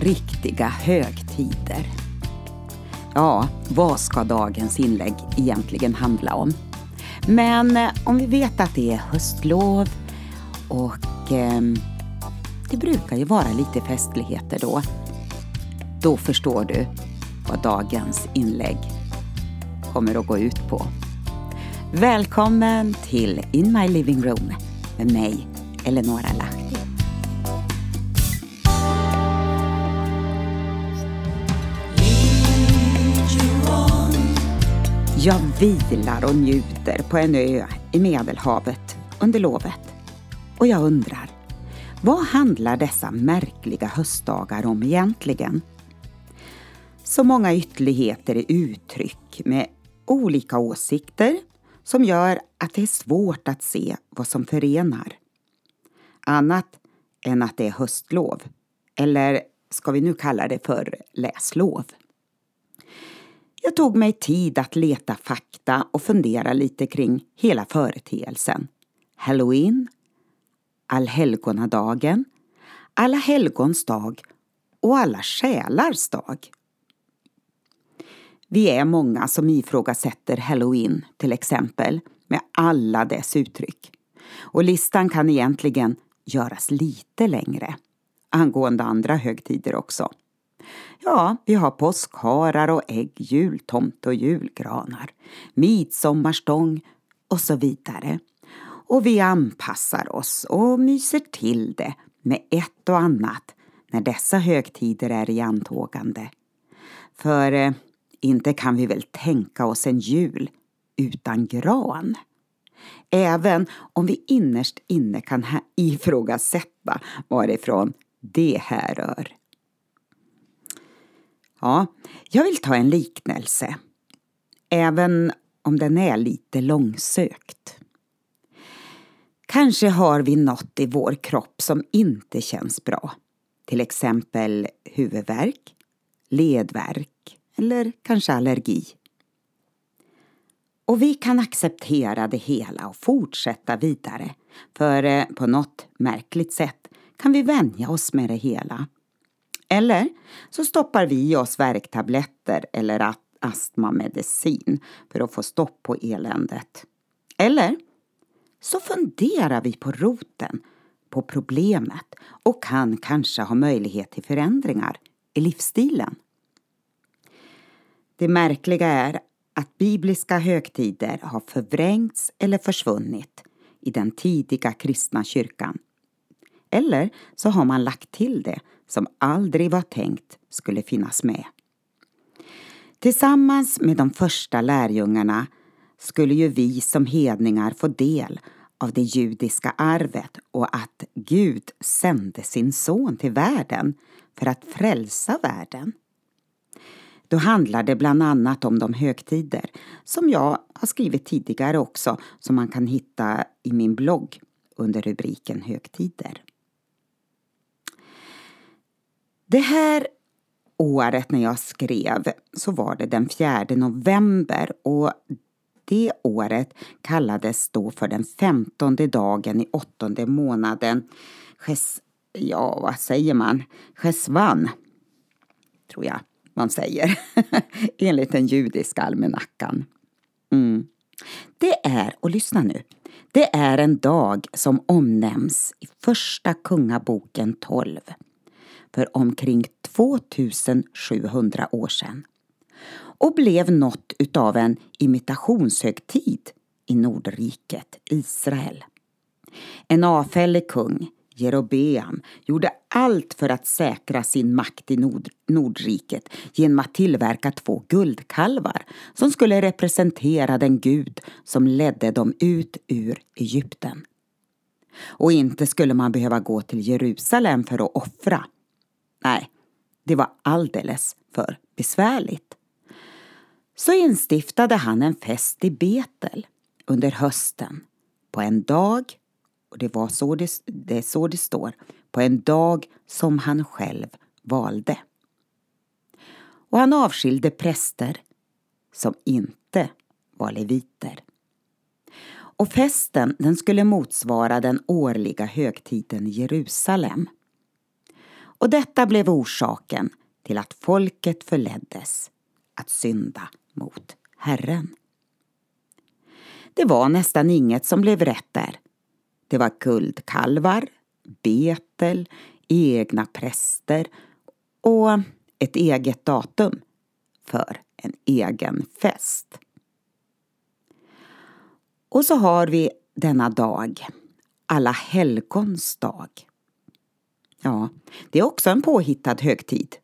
Riktiga högtider. Ja, vad ska dagens inlägg egentligen handla om? Men eh, om vi vet att det är höstlov och eh, det brukar ju vara lite festligheter då. Då förstår du vad dagens inlägg kommer att gå ut på. Välkommen till In My Living Room med mig, Eleonora Lahti. Jag vilar och njuter på en ö i Medelhavet under lovet. Och jag undrar, vad handlar dessa märkliga höstdagar om egentligen? Så många ytterligheter i uttryck med olika åsikter som gör att det är svårt att se vad som förenar. Annat än att det är höstlov. Eller ska vi nu kalla det för läslov? Jag tog mig tid att leta fakta och fundera lite kring hela företeelsen. Halloween, allhelgonadagen, alla helgons dag och alla själars dag. Vi är många som ifrågasätter halloween till exempel med alla dess uttryck. Och listan kan egentligen göras lite längre angående andra högtider också. Ja, vi har påskharar och ägg, jultomte och julgranar, midsommarstång och så vidare. Och vi anpassar oss och myser till det med ett och annat när dessa högtider är i antågande. För eh, inte kan vi väl tänka oss en jul utan gran? Även om vi innerst inne kan ifrågasätta varifrån det härrör. Ja, jag vill ta en liknelse. Även om den är lite långsökt. Kanske har vi något i vår kropp som inte känns bra. Till exempel huvudvärk, ledvärk eller kanske allergi. Och vi kan acceptera det hela och fortsätta vidare. För eh, på något märkligt sätt kan vi vänja oss med det hela. Eller så stoppar vi i oss värktabletter eller astmamedicin för att få stopp på eländet. Eller så funderar vi på roten på problemet och kan kanske ha möjlighet till förändringar i livsstilen. Det märkliga är att bibliska högtider har förvrängts eller försvunnit i den tidiga kristna kyrkan. Eller så har man lagt till det som aldrig var tänkt skulle finnas med. Tillsammans med de första lärjungarna skulle ju vi som hedningar få del av det judiska arvet och att Gud sände sin son till världen för att frälsa världen. Då handlar det bland annat om de högtider som jag har skrivit tidigare också som man kan hitta i min blogg under rubriken högtider. Det här året när jag skrev så var det den 4 november och det året kallades då för den femtonde dagen i åttonde månaden. Ges, ja, vad säger man? Chesvan, tror jag man säger, enligt den judiska almanackan. Mm. Det är, och lyssna nu, det är en dag som omnämns i Första Kungaboken 12 för omkring 2700 år sedan och blev något utav en imitationshögtid i Nordriket Israel. En avfällig kung, Jerobeam, gjorde allt för att säkra sin makt i Nord Nordriket genom att tillverka två guldkalvar som skulle representera den gud som ledde dem ut ur Egypten. Och inte skulle man behöva gå till Jerusalem för att offra Nej, det var alldeles för besvärligt. Så instiftade han en fest i Betel under hösten på en dag, och det, var så det, det är så det står, på en dag som han själv valde. Och han avskilde präster som inte var leviter. Och festen den skulle motsvara den årliga högtiden i Jerusalem och detta blev orsaken till att folket förleddes att synda mot Herren. Det var nästan inget som blev rätt där. Det var guldkalvar, betel, egna präster och ett eget datum för en egen fest. Och så har vi denna dag, alla helgons dag. Ja, det är också en påhittad högtid.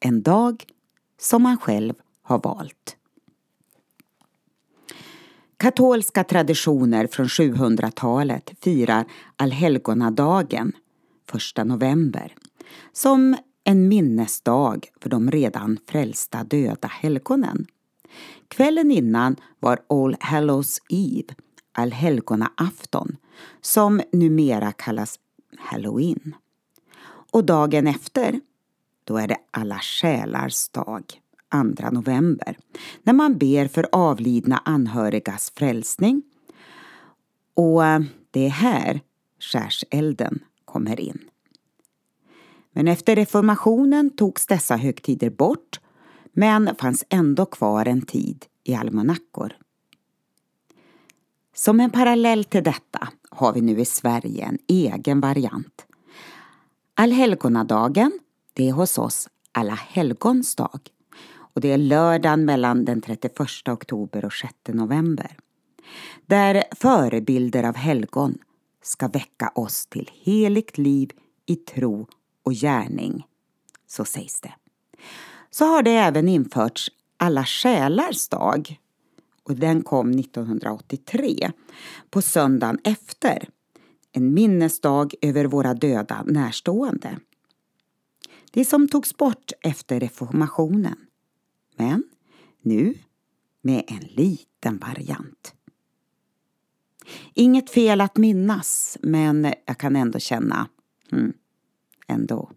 En dag som man själv har valt. Katolska traditioner från 700-talet firar allhelgonadagen 1 november som en minnesdag för de redan frälsta döda helgonen. Kvällen innan var All Hallows Eve, allhelgonaafton, som numera kallas Halloween. Och dagen efter, då är det alla själars dag, 2 november, när man ber för avlidna anhörigas frälsning. Och eh, det är här skärselden kommer in. Men efter reformationen togs dessa högtider bort men fanns ändå kvar en tid i almanackor. Som en parallell till detta har vi nu i Sverige en egen variant. Allhelgonadagen, det är hos oss Alla helgons dag och det är lördagen mellan den 31 oktober och 6 november. Där förebilder av helgon ska väcka oss till heligt liv i tro och gärning. Så sägs det. Så har det även införts alla själars dag och den kom 1983 på söndagen efter. En minnesdag över våra döda närstående. Det som togs bort efter reformationen. Men nu med en liten variant. Inget fel att minnas, men jag kan ändå känna, mm, ändå.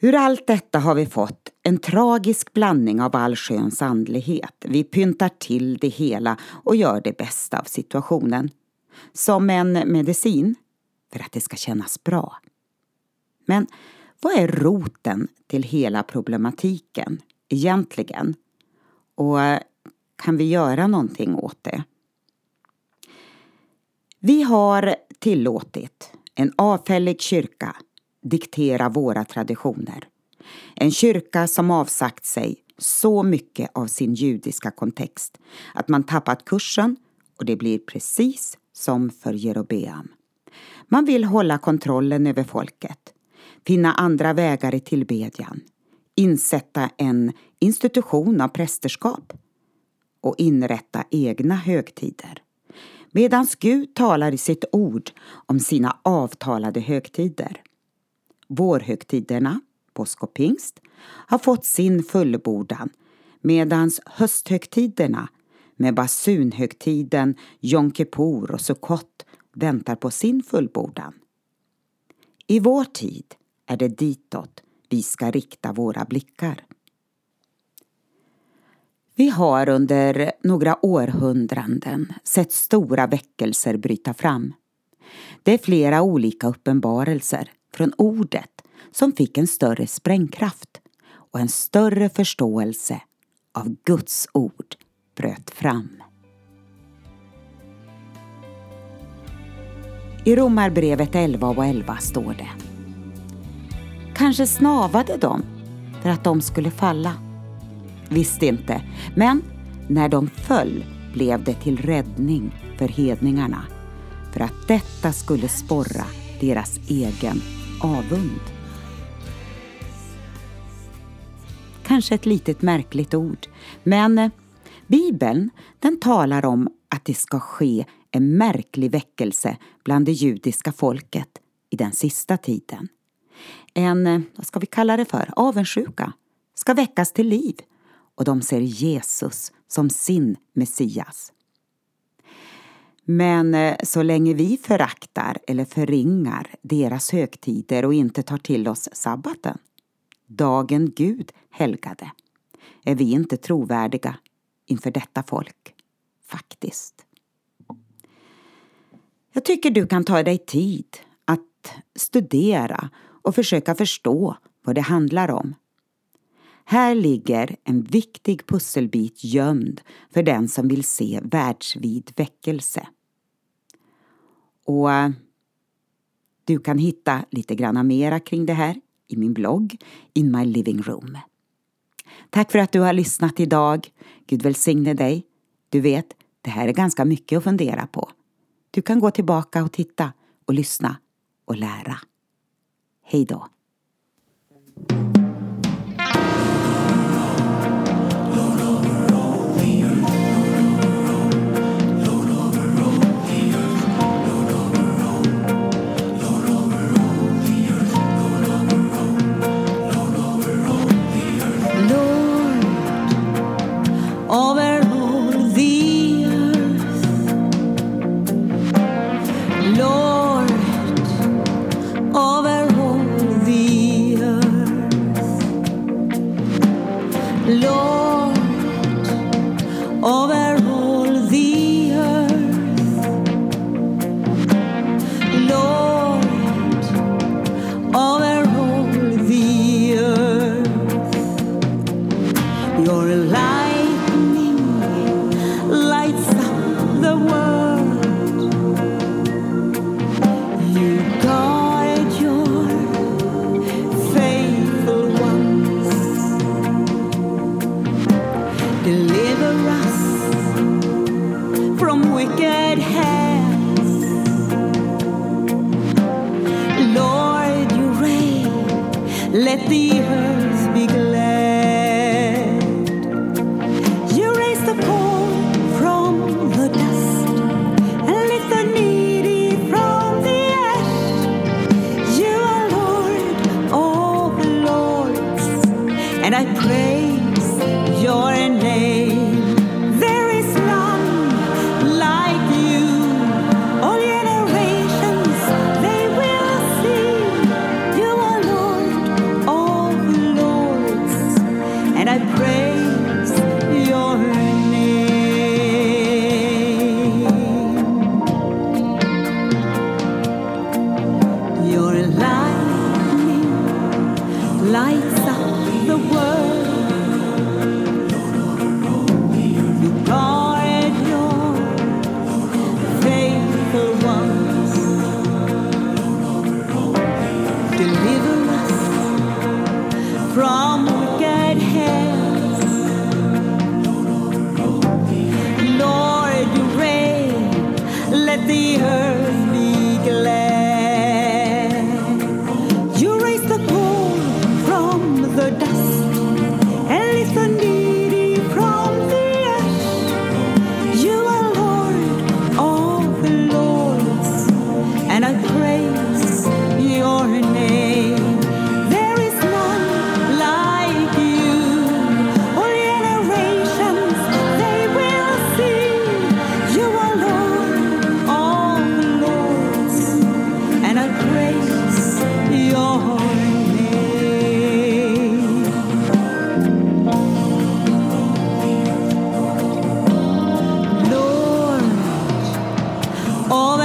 Ur allt detta har vi fått en tragisk blandning av allsköns andlighet. Vi pyntar till det hela och gör det bästa av situationen. Som en medicin, för att det ska kännas bra. Men vad är roten till hela problematiken egentligen? Och eh, kan vi göra någonting åt det? Vi har tillåtit en avfällig kyrka diktera våra traditioner. En kyrka som avsagt sig så mycket av sin judiska kontext att man tappat kursen och det blir precis som för Jerobeam. Man vill hålla kontrollen över folket, finna andra vägar i tillbedjan, insätta en institution av prästerskap och inrätta egna högtider. medan Gud talar i sitt ord om sina avtalade högtider. Vårhögtiderna, påsk och pingst, har fått sin fullbordan medan hösthögtiderna med basunhögtiden, Jom Kippur och Sukkot väntar på sin fullbordan. I vår tid är det ditåt vi ska rikta våra blickar. Vi har under några århundraden sett stora väckelser bryta fram. Det är flera olika uppenbarelser från ordet som fick en större sprängkraft och en större förståelse av Guds ord bröt fram. I Romarbrevet 11 och 11 står det Kanske snavade de för att de skulle falla. Visst inte, men när de föll blev det till räddning för hedningarna för att detta skulle sporra deras egen avund. Kanske ett litet märkligt ord, men Bibeln den talar om att det ska ske en märklig väckelse bland det judiska folket i den sista tiden. En, vad ska vi kalla det för, avundsjuka ska väckas till liv och de ser Jesus som sin Messias. Men eh, så länge vi föraktar eller förringar deras högtider och inte tar till oss sabbaten, dagen Gud helgade, är vi inte trovärdiga inför detta folk, faktiskt. Jag tycker du kan ta dig tid att studera och försöka förstå vad det handlar om. Här ligger en viktig pusselbit gömd för den som vill se världsvid väckelse. Och eh, du kan hitta lite granna mera kring det här i min blogg In My Living Room. Tack för att du har lyssnat idag. Gud välsigne dig. Du vet, det här är ganska mycket att fundera på. Du kan gå tillbaka och titta och lyssna och lära. Hej då! Let the earth all that